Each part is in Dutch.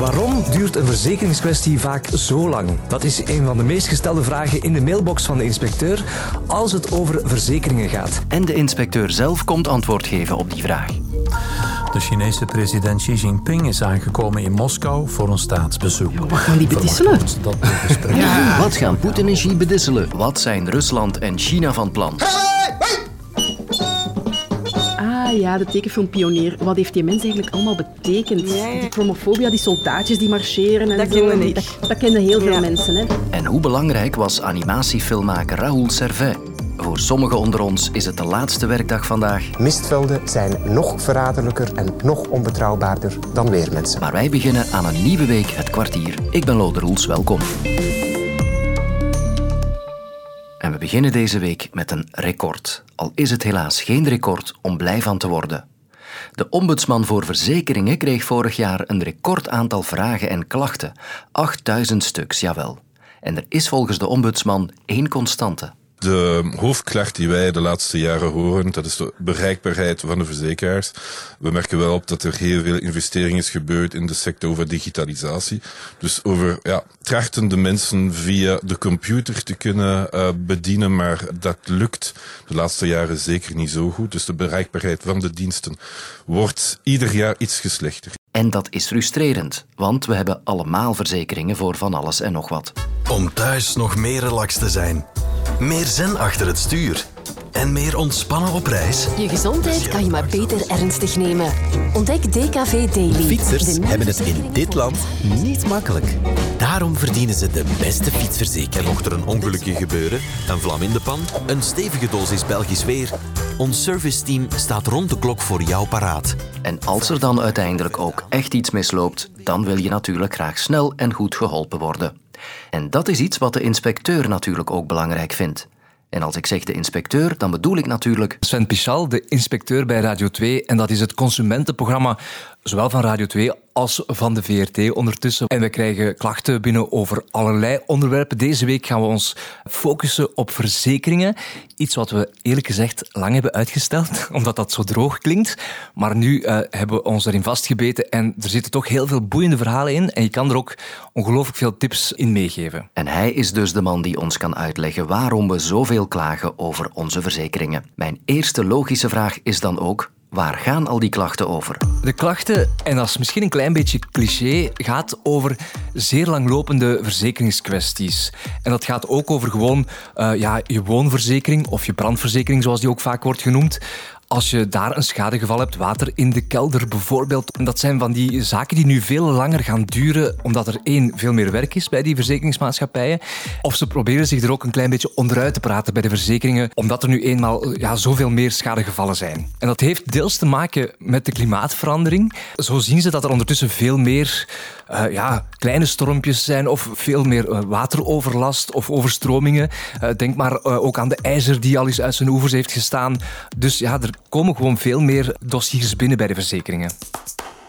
Waarom duurt een verzekeringskwestie vaak zo lang? Dat is een van de meest gestelde vragen in de mailbox van de inspecteur als het over verzekeringen gaat. En de inspecteur zelf komt antwoord geven op die vraag. De Chinese president Xi Jinping is aangekomen in Moskou voor een staatsbezoek. Wat gaan die bedisselen? Dat. Wat gaan Poetin en Xi bedisselen? Wat zijn Rusland en China van plan? Ja, de tekenfilm Pionier. Wat heeft die mens eigenlijk allemaal betekend? Die chromofobia, die soldaatjes die marcheren en Dat zo. kende. Dat, dat kenden heel veel Ja. mensen. Hè. En hoe belangrijk was animatiefilmmaker Raoul Servet? Voor sommigen onder ons is het de laatste werkdag vandaag, Mistvelden zijn nog verraderlijker en nog onbetrouwbaarder dan weermensen. maar wij beginnen aan een nieuwe week het kwartier. Ik ben Lode Roels, welkom. Beginnen deze week met een record. Al is het helaas geen record om blij van te worden. De ombudsman voor verzekeringen kreeg vorig jaar een record aantal vragen en klachten. 8000 stuks, jawel. En er is volgens de ombudsman één constante. De hoofdklacht die wij de laatste jaren horen, dat is de bereikbaarheid van de verzekeraars. We merken wel op dat er heel veel investering is gebeurd in de sector over digitalisatie. Dus over ja, trachten de mensen via de computer te kunnen eh, bedienen, maar dat lukt de laatste jaren zeker niet zo goed. Dus de bereikbaarheid van de diensten wordt ieder jaar iets geslechter. En dat is frustrerend, want we hebben allemaal verzekeringen voor van alles en nog wat. Om thuis nog meer relaxed te zijn. Meer zen achter het stuur. En meer ontspannen op reis. Je gezondheid kan je maar beter ernstig nemen. Ontdek DKV Daily. Fietsers hebben het in dit land niet makkelijk. Daarom verdienen ze de beste fietsverzekering. Mocht er een ongelukje gebeuren, een vlam in de pan, een stevige dosis Belgisch weer, ons serviceteam staat rond de klok voor jou paraat. En als er dan uiteindelijk ook echt iets misloopt, dan wil je natuurlijk graag snel en goed geholpen worden. En dat is iets wat de inspecteur natuurlijk ook belangrijk vindt. En als ik zeg de inspecteur, dan bedoel ik natuurlijk Sven Pichal, de inspecteur bij Radio 2. En dat is het consumentenprogramma, zowel van Radio 2 als van de VRT ondertussen. En we krijgen klachten binnen over allerlei onderwerpen. Deze week gaan we ons focussen op verzekeringen. Iets wat we eerlijk gezegd lang hebben uitgesteld, omdat dat zo droog klinkt. Maar nu eh, hebben we ons erin vastgebeten en er zitten toch heel veel boeiende verhalen in. En je kan er ook ongelooflijk veel tips in meegeven. En hij is dus de man die ons kan uitleggen waarom we zoveel klagen over onze verzekeringen. Mijn eerste logische vraag is dan ook: waar gaan al die klachten over? De klachten, en dat is misschien een klein beetje cliché, gaat over zeer langlopende verzekeringskwesties. En dat gaat ook over gewoon eh, ja, je woonverzekering of je brandverzekering, zoals die ook vaak wordt genoemd. Als je daar een schadegeval hebt, water in de kelder bijvoorbeeld. En dat zijn van die zaken die nu veel langer gaan duren, omdat er één, veel meer werk is bij die verzekeringsmaatschappijen. Of ze proberen zich er ook een klein beetje onderuit te praten bij de verzekeringen, omdat er nu eenmaal ja, zoveel meer schadegevallen zijn. En dat heeft deels te maken met de klimaatverandering. Zo zien ze dat er ondertussen veel meer eh, ja, kleine stormpjes zijn of veel meer eh, wateroverlast of overstromingen. Eh, denk maar ook aan de ijzer die al eens uit zijn oevers heeft gestaan. Dus ja, er komen gewoon veel meer dossiers binnen bij de verzekeringen.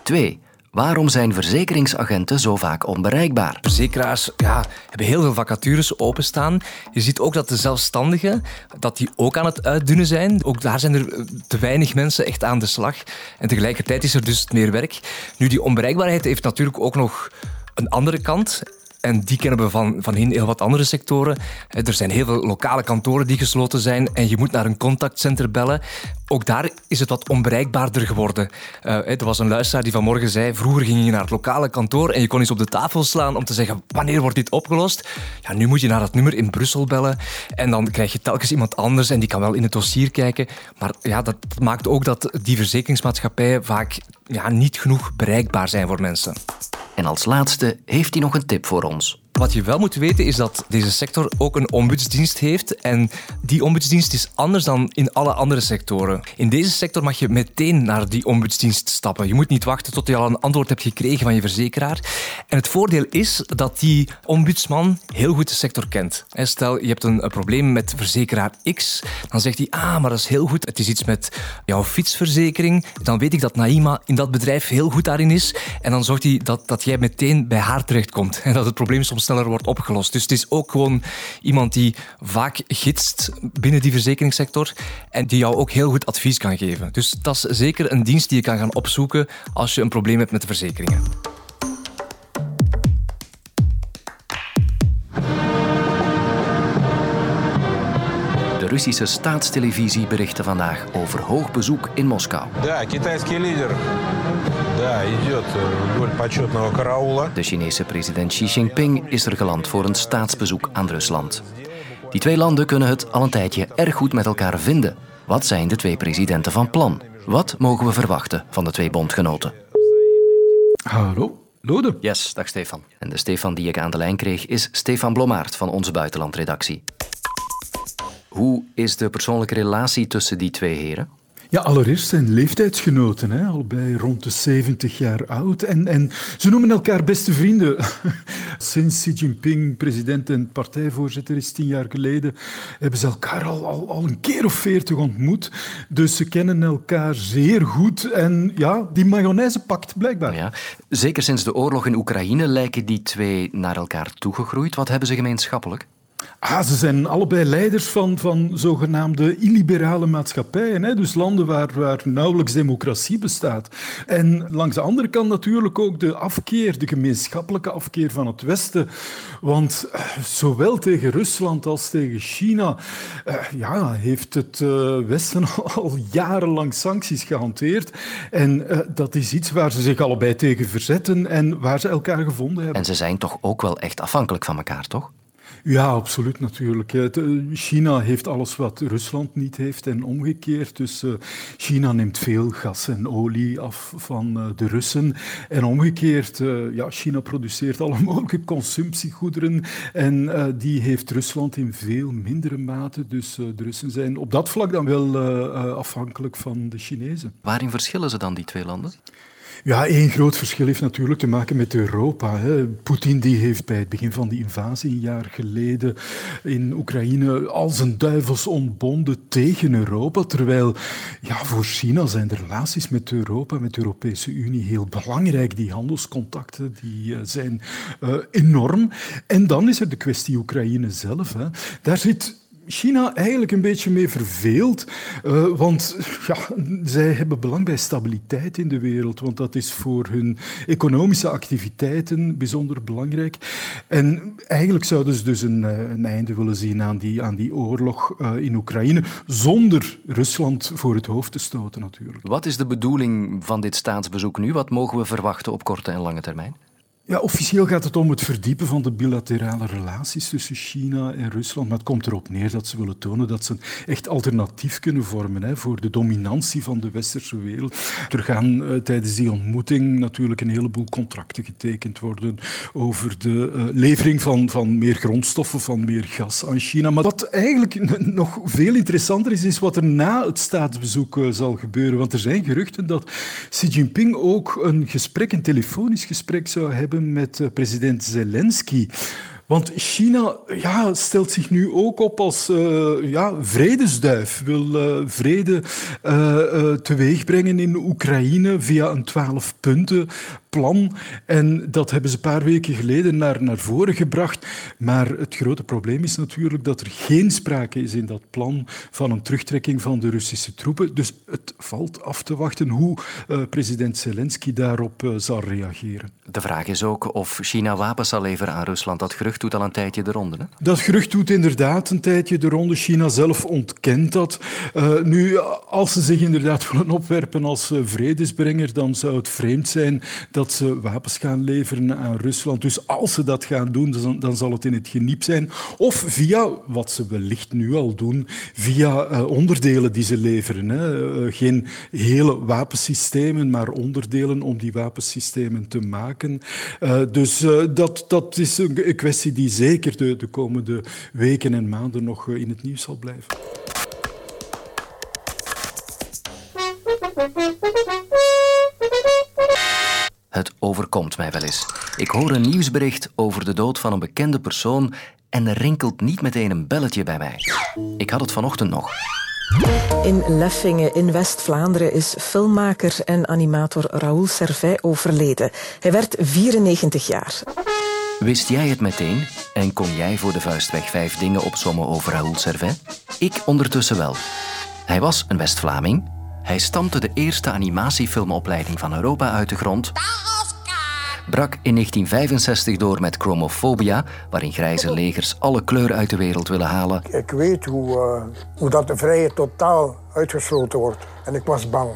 2. Waarom zijn verzekeringsagenten zo vaak onbereikbaar? Verzekeraars ja, hebben heel veel vacatures openstaan. Je ziet ook dat de zelfstandigen dat die ook aan het uitdunnen zijn. Ook daar zijn er eh, te weinig mensen echt aan de slag. En tegelijkertijd is er dus meer werk. Nu, die onbereikbaarheid heeft natuurlijk ook nog een andere kant. En die kennen we van, van heel wat andere sectoren. Eh, Er zijn heel veel lokale kantoren die gesloten zijn en je moet naar een contactcenter bellen. Ook daar is het wat onbereikbaarder geworden. Eh, er was een luisteraar die vanmorgen zei, vroeger ging je naar het lokale kantoor en je kon eens op de tafel slaan om te zeggen, wanneer wordt dit opgelost? Ja, nu moet je naar dat nummer in Brussel bellen en dan krijg je telkens iemand anders en die kan wel in het dossier kijken. Maar ja, dat maakt ook dat die verzekeringsmaatschappijen vaak ja, niet genoeg bereikbaar zijn voor mensen. En als laatste heeft hij nog een tip voor ons. ons. Wat je wel moet weten is dat deze sector ook een ombudsdienst heeft. En die ombudsdienst is anders dan in alle andere sectoren. In deze sector mag je meteen naar die ombudsdienst stappen. Je moet niet wachten tot je al een antwoord hebt gekregen van je verzekeraar. En het voordeel is dat die ombudsman heel goed de sector kent. Stel, je hebt een, probleem met verzekeraar X. Dan zegt hij, ah, maar dat is heel goed. Het is iets met jouw fietsverzekering. Dan weet ik dat Naima in dat bedrijf heel goed daarin is. En dan zorgt hij dat, dat jij meteen bij haar terechtkomt. En dat het probleem sneller wordt opgelost. Dus het is ook gewoon iemand die vaak gidst binnen die verzekeringssector en die jou ook heel goed advies kan geven. Dus dat is zeker een dienst die je kan gaan opzoeken als je een probleem hebt met de verzekeringen. Russische staatstelevisie berichtte vandaag over hoog bezoek in Moskou. Да, китайский лидер. Да, идет вдоль почетного караула. De Chinese president Xi Jinping is er geland voor een staatsbezoek aan Rusland. Die twee landen kunnen het al een tijdje erg goed met elkaar vinden. Wat zijn de twee presidenten van plan? Wat mogen we verwachten van de twee bondgenoten? Hallo, Lode. Yes, dag Stefan. En de Stefan die ik aan de lijn kreeg is Stefan Blomaert van onze buitenlandredactie. Hoe is de persoonlijke relatie tussen die twee heren? Ja, allereerst zijn leeftijdsgenoten, hè, allebei rond de 70 jaar oud. En, en ze noemen elkaar beste vrienden. Sinds Xi Jinping president en partijvoorzitter is tien jaar geleden, hebben ze elkaar al, al, al een keer of veertig ontmoet. Dus ze kennen elkaar zeer goed. En ja, die mayonaise pakt blijkbaar. Ja, zeker sinds de oorlog in Oekraïne lijken die twee naar elkaar toegegroeid. Wat hebben ze gemeenschappelijk? Ah, ze zijn allebei leiders van, van zogenaamde illiberale maatschappijen. Hè? Dus landen waar, waar nauwelijks democratie bestaat. En langs de andere kant natuurlijk ook de afkeer, de gemeenschappelijke afkeer van het Westen. Want eh, zowel tegen Rusland als tegen China eh, ja, heeft het uh, Westen al jarenlang sancties gehanteerd. En dat is iets waar ze zich allebei tegen verzetten en waar ze elkaar gevonden hebben. En ze zijn toch ook wel echt afhankelijk van elkaar, toch? Ja, absoluut natuurlijk. China heeft alles wat Rusland niet heeft en omgekeerd. Dus China neemt veel gas en olie af van de Russen. En omgekeerd, ja, China produceert alle mogelijke consumptiegoederen en die heeft Rusland in veel mindere mate. Dus de Russen zijn op dat vlak dan wel afhankelijk van de Chinezen. Waarin verschillen ze dan, die twee landen? Ja, één groot verschil heeft natuurlijk te maken met Europa. Poetin die heeft bij het begin van die invasie een jaar geleden in Oekraïne als een duivels ontbonden tegen Europa. Terwijl ja, voor China zijn de relaties met Europa, met de Europese Unie heel belangrijk. Die handelscontacten die, uh, zijn uh, enorm. En dan is er de kwestie Oekraïne zelf. Hè. Daar zit China eigenlijk een beetje mee verveeld. Uh, want ja, zij hebben belang bij stabiliteit in de wereld. Want dat is voor hun economische activiteiten bijzonder belangrijk. En eigenlijk zouden ze dus een, een einde willen zien aan die, aan die oorlog uh, in Oekraïne. Zonder Rusland voor het hoofd te stoten, natuurlijk. Wat is de bedoeling van dit staatsbezoek nu? Wat mogen we verwachten op korte en lange termijn? Ja, officieel gaat het om het verdiepen van de bilaterale relaties tussen China en Rusland. Maar het komt erop neer dat ze willen tonen dat ze een echt alternatief kunnen vormen hè, voor de dominantie van de westerse wereld. Er gaan uh, tijdens die ontmoeting natuurlijk een heleboel contracten getekend worden over de uh, levering van, van meer grondstoffen, van meer gas aan China. Maar wat eigenlijk nog veel interessanter is, is wat er na het staatsbezoek uh, zal gebeuren. Want er zijn geruchten dat Xi Jinping ook een gesprek, een telefonisch gesprek zou hebben met president Zelensky. Want China ja, stelt zich nu ook op als uh, ja, vredesduif, wil uh, vrede uh, teweegbrengen in Oekraïne via een twaalf punten plan. En dat hebben ze een paar weken geleden naar, naar voren gebracht. Maar het grote probleem is natuurlijk dat er geen sprake is in dat plan van een terugtrekking van de Russische troepen. Dus het valt af te wachten hoe uh, president Zelensky daarop uh, zal reageren. De vraag is ook of China wapens zal leveren aan Rusland. Dat gerucht doet al een tijdje de ronde. Hè? Dat gerucht doet inderdaad een tijdje de ronde. China zelf ontkent dat. Uh, nu, als ze zich inderdaad willen opwerpen als vredesbrenger, dan zou het vreemd zijn dat ze wapens gaan leveren aan Rusland. Dus als ze dat gaan doen, dan, dan zal het in het geniep zijn. Of via, wat ze wellicht nu al doen, via uh, onderdelen die ze leveren. Hè. Uh, geen hele wapensystemen, maar onderdelen om die wapensystemen te maken. Uh, dus dat, dat is een kwestie die zeker de, de komende weken en maanden nog in het nieuws zal blijven. Het overkomt mij wel eens. Ik hoor een nieuwsbericht over de dood van een bekende persoon en er rinkelt niet meteen een belletje bij mij. Ik had het vanochtend nog. In Leffingen in West-Vlaanderen is filmmaker en animator Raoul Servet overleden. Hij werd 94 jaar. Wist jij het meteen en kon jij voor de vuistweg vijf dingen opsommen over Raoul Servet? Ik ondertussen wel. Hij was een West-Vlaming. Hij stampte de eerste animatiefilmopleiding van Europa uit de grond. brak in 1965 door met Chromophobia, waarin grijze legers alle kleur uit de wereld willen halen. Ik weet hoe, uh, hoe dat de vrijheid totaal uitgesloten wordt. En ik was bang.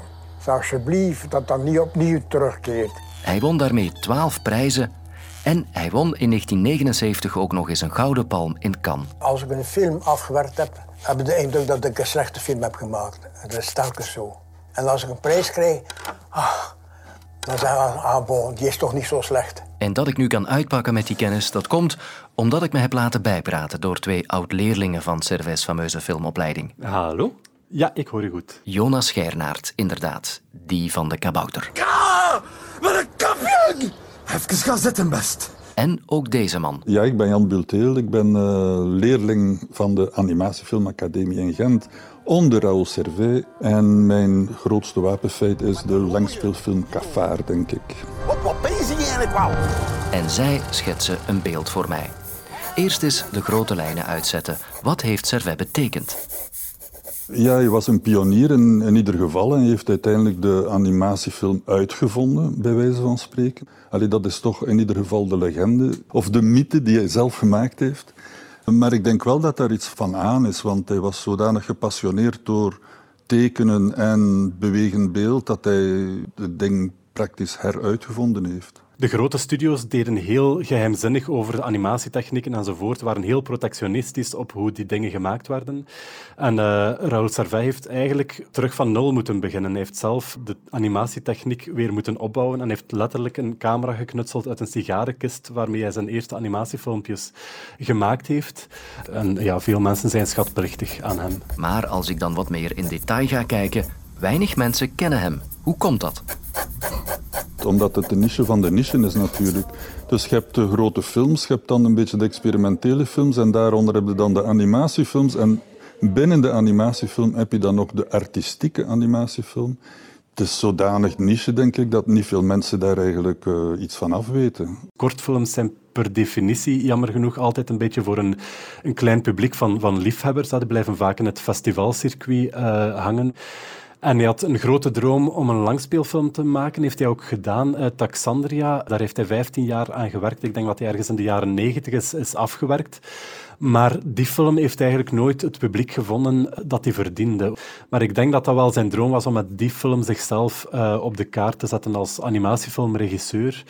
Zeg alsjeblieft dat dat niet opnieuw terugkeert. Hij won daarmee 12 prijzen en hij won in 1979 ook nog eens een gouden palm in Cannes. Als ik een film afgewerkt heb, heb ik de indruk dat ik een slechte film heb gemaakt. Dat is telkens zo. En als ik een prijs krijg, ah, dan zeg ik, ah bon, die is toch niet zo slecht. En dat ik nu kan uitpakken met die kennis, dat komt omdat ik me heb laten bijpraten door twee oud-leerlingen van Cervez fameuze filmopleiding. Hallo? Ja, ik hoor je goed. Jonas Gernaert, inderdaad. Die van de kabouter. Ka! Wat een kampioen! Even gaan zitten, best. En ook deze man. Ja, ik ben Jan Bulteel. Ik ben uh, leerling van de Animatiefilmacademie in Gent onder Raoul Servet. En mijn grootste wapenfeit is de langspeelfilm Cafard, denk ik. Wat, wat bezig eigenlijk wel? En zij schetsen een beeld voor mij. Eerst eens de grote lijnen uitzetten. Wat heeft Servet betekend? Ja, hij was een pionier in, ieder geval en heeft uiteindelijk de animatiefilm uitgevonden, bij wijze van spreken. Allee, dat is toch in ieder geval de legende, of de mythe die hij zelf gemaakt heeft. Maar ik denk wel dat daar iets van aan is, want hij was zodanig gepassioneerd door tekenen en bewegend beeld dat hij het ding praktisch heruitgevonden heeft. De grote studio's deden heel geheimzinnig over animatietechnieken enzovoort, waren heel protectionistisch op hoe die dingen gemaakt werden. En uh, Raoul Servet heeft eigenlijk terug van nul moeten beginnen. Hij heeft zelf de animatietechniek weer moeten opbouwen en heeft letterlijk een camera geknutseld uit een sigarenkist waarmee hij zijn eerste animatiefilmpjes gemaakt heeft. En ja, veel mensen zijn schatplichtig aan hem. Maar als ik dan wat meer in detail ga kijken, weinig mensen kennen hem. Hoe komt dat? Omdat het de niche van de niche is natuurlijk. Dus je hebt de grote films, je hebt dan een beetje de experimentele films en daaronder heb je dan de animatiefilms. En binnen de animatiefilm heb je dan nog de artistieke animatiefilm. Het is zodanig niche, denk ik, dat niet veel mensen daar eigenlijk uh, iets van afweten. Kortfilms zijn per definitie, jammer genoeg, altijd een beetje voor een, een klein publiek van, van liefhebbers. Die blijven vaak in het festivalcircuit uh, hangen. En hij had een grote droom om een langspeelfilm te maken. Heeft hij ook gedaan. Uh, Taxandria, daar heeft hij 15 jaar aan gewerkt. Ik denk dat hij ergens in de jaren 90 is, is afgewerkt. Maar die film heeft eigenlijk nooit het publiek gevonden dat hij verdiende. Maar ik denk dat dat wel zijn droom was om met die film zichzelf uh, op de kaart te zetten als animatiefilmregisseur.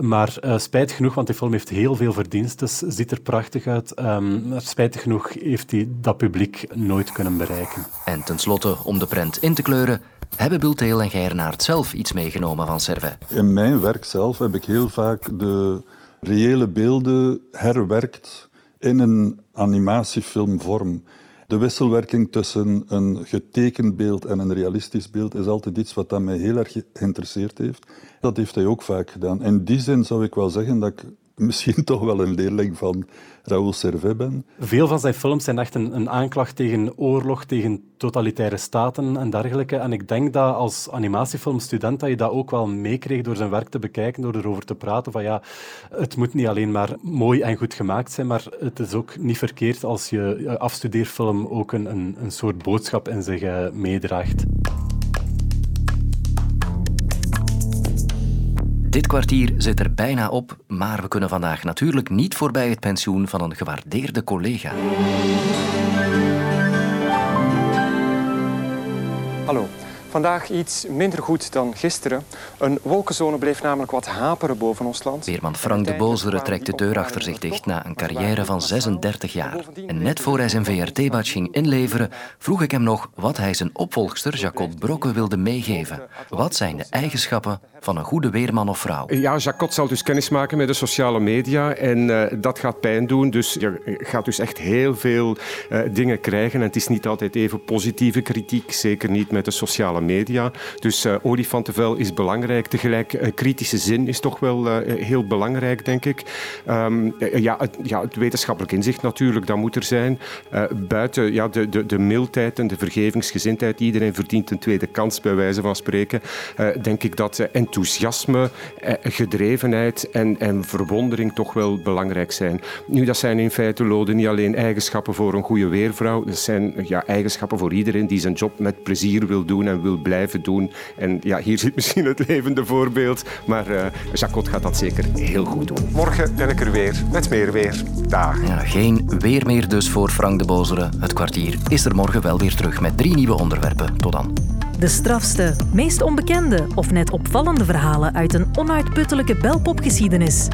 Maar uh, spijtig genoeg, want die film heeft heel veel verdienstes, ziet er prachtig uit. Um, maar spijtig genoeg heeft hij dat publiek nooit kunnen bereiken. En tenslotte, om de prent in te kleuren, hebben Bulteel en Geirnaert zelf iets meegenomen van Servet? In mijn werk zelf heb ik heel vaak de reële beelden herwerkt in een animatiefilmvorm. De wisselwerking tussen een getekend beeld en een realistisch beeld is altijd iets wat mij heel erg geïnteresseerd heeft. Dat heeft hij ook vaak gedaan. In die zin zou ik wel zeggen dat ik misschien toch wel een leerling van Raoul Servet ben. Veel van zijn films zijn echt een, een, aanklacht tegen oorlog, tegen totalitaire staten en dergelijke. En ik denk dat als animatiefilmstudent dat je dat ook wel meekreeg door zijn werk te bekijken, door erover te praten. Van ja, het moet niet alleen maar mooi en goed gemaakt zijn, maar het is ook niet verkeerd als je afstudeerfilm ook een, een, een soort boodschap in zich uh, meedraagt. Dit kwartier zit er bijna op, maar we kunnen vandaag natuurlijk niet voorbij het pensioen van een gewaardeerde collega. Hallo. Vandaag iets minder goed dan gisteren. Een wolkenzone bleef namelijk wat haperen boven ons land. Weerman Frank de Bozere trekt de deur achter zich dicht na een carrière van 36 jaar. En net voor hij zijn VRT-badge ging inleveren, vroeg ik hem nog wat hij zijn opvolgster Jacot Brokke wilde meegeven. Wat zijn de eigenschappen van een goede weerman of vrouw? Ja, Jacot zal dus kennis maken met de sociale media en uh, dat gaat pijn doen. Dus je gaat dus echt heel veel uh, dingen krijgen. En het is niet altijd even positieve kritiek, zeker niet met de sociale media. Dus uh, olifantenvel is belangrijk. Tegelijk, kritische zin is toch wel heel belangrijk, denk ik. Um, ja, het, ja, het wetenschappelijk inzicht natuurlijk, dat moet er zijn. buiten ja, de, de, de mildheid en de vergevingsgezindheid, iedereen verdient een tweede kans, bij wijze van spreken, denk ik dat... En enthousiasme, gedrevenheid en, en verwondering toch wel belangrijk zijn. Nu, dat zijn in feite, Lode, niet alleen eigenschappen voor een goede weervrouw. Dat zijn ja, eigenschappen voor iedereen die zijn job met plezier wil doen en wil wil blijven doen. En ja, hier zit misschien het levende voorbeeld, maar uh, Jacot gaat dat zeker heel goed doen. Morgen ben ik er weer met meer weer. Dag. Ja, geen weer meer dus voor Frank de Bozere. Het kwartier is er morgen wel weer terug met drie nieuwe onderwerpen. Tot dan. De strafste, meest onbekende of net opvallende verhalen uit een onuitputtelijke belpopgeschiedenis.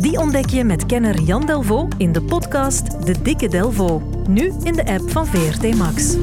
Die ontdek je met kenner Jan Delvaux in de podcast De Dikke Delvaux. Nu in de app van VRT Max.